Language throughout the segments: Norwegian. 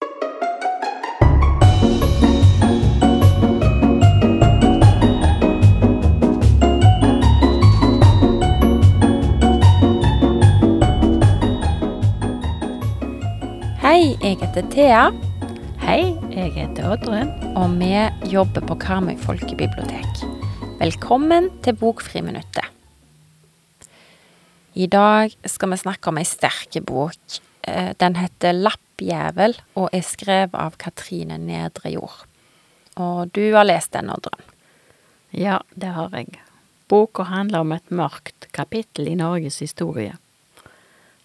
Hei, jeg heter Thea, Hei, jeg heter Oddrun. og vi jobber på Karmøy folkebibliotek. Velkommen til Bokfriminuttet. I dag skal vi snakke om ei sterk bok. Eh, Den heter Lappjævel og er skrevet av Katrine Nedrejord. Og du har lest den, Oddrun. Ja, det har jeg. Boka handler om et mørkt kapittel i Norges historie.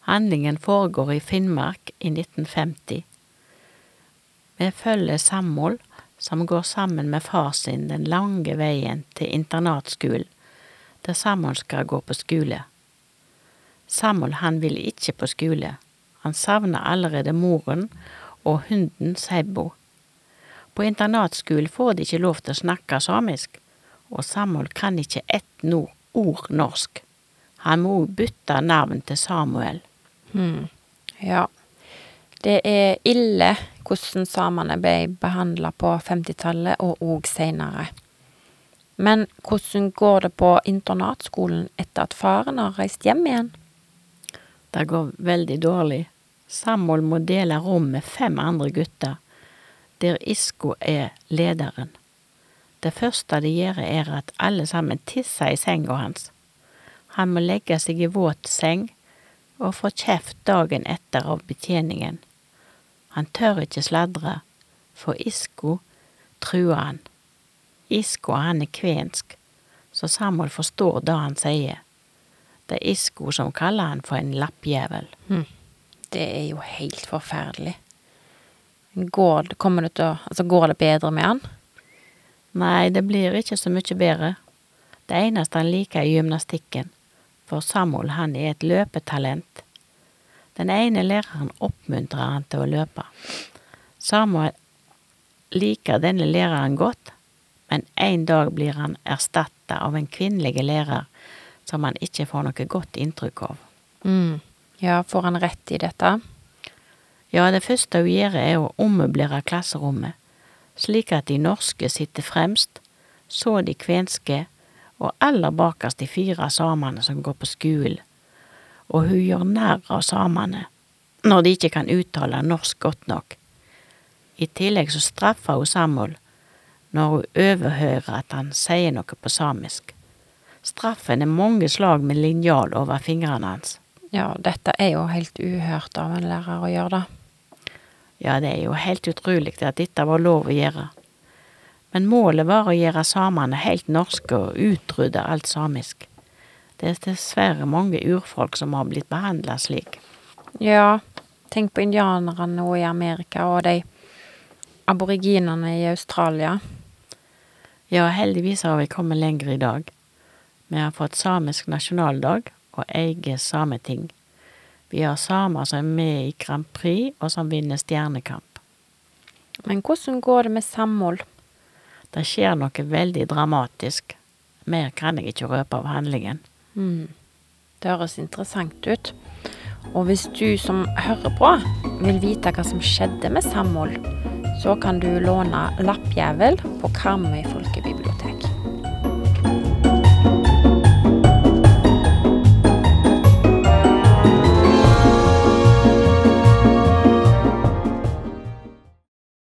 Handlingen foregår i Finnmark i 1950. Vi følger Samhold, som går sammen med far sin den lange veien til internatskolen, der Samhold skal gå på skole. Samhold han vil ikke på skole. Han savner allerede moren og hunden Seibo. På internatskolen får de ikke lov til å snakke samisk, og Samhold kan ikke ett ord norsk. Han må òg bytte navn til Samuel. Hmm. Ja. Det er ille hvordan samene ble behandla på 50-tallet og òg seinere. Men hvordan går det på internatskolen etter at faren har reist hjem igjen? Det går veldig dårlig. Samuel må dele rom med fem andre gutter, der Isko er lederen. Det første de gjør er at alle sammen tisser i senga hans. Han må legge seg i våt seng og få kjeft dagen etter av betjeningen. Han tør ikke sladre, for Isko truer han. Isko han er kvensk, så Samuel forstår det han sier. Det er Isko som kaller han for en lappjævel. Det er jo helt forferdelig. Går, det- til Altså, går det bedre med han? Nei, det blir ikke så mye bedre. Det eneste han liker er gymnastikken, for Samuel han er et løpetalent. Den ene læreren oppmuntrer han til å løpe. Samuel liker denne læreren godt, men en dag blir han erstatta av en kvinnelig lærer som han ikke får noe godt inntrykk av. Mm. Ja, får han rett i dette? Ja, det første hun gjør er å ommøblere klasserommet, slik at de norske sitter fremst, så de kvenske, og aller bakerst de fire samene som går på skolen, og hun gjør narr av samene når de ikke kan uttale norsk godt nok. I tillegg så straffer hun Samuel når hun overhører at han sier noe på samisk. Straffen er mange slag med linjal over fingrene hans. Ja, dette er jo helt uhørt av en lærer å gjøre da. Ja, det er jo helt utrolig at dette var lov å gjøre. Men målet var å gjøre samene helt norske og utrydde alt samisk. Det er dessverre mange urfolk som har blitt behandla slik. Ja, tenk på indianerne nå i Amerika og de aboriginerne i Australia. Ja, heldigvis har vi kommet lenger i dag. Vi har fått samisk nasjonaldag og eier sameting. Vi har samer som er med i Grand Prix, og som vinner Stjernekamp. Men hvordan går det med samhold? Det skjer noe veldig dramatisk. Mer kan jeg ikke røpe av handlingen. Mm. Det høres interessant ut. Og hvis du som hører på vil vite hva som skjedde med samhold, så kan du låne Lappjævel på Karmøy folkebibliotek.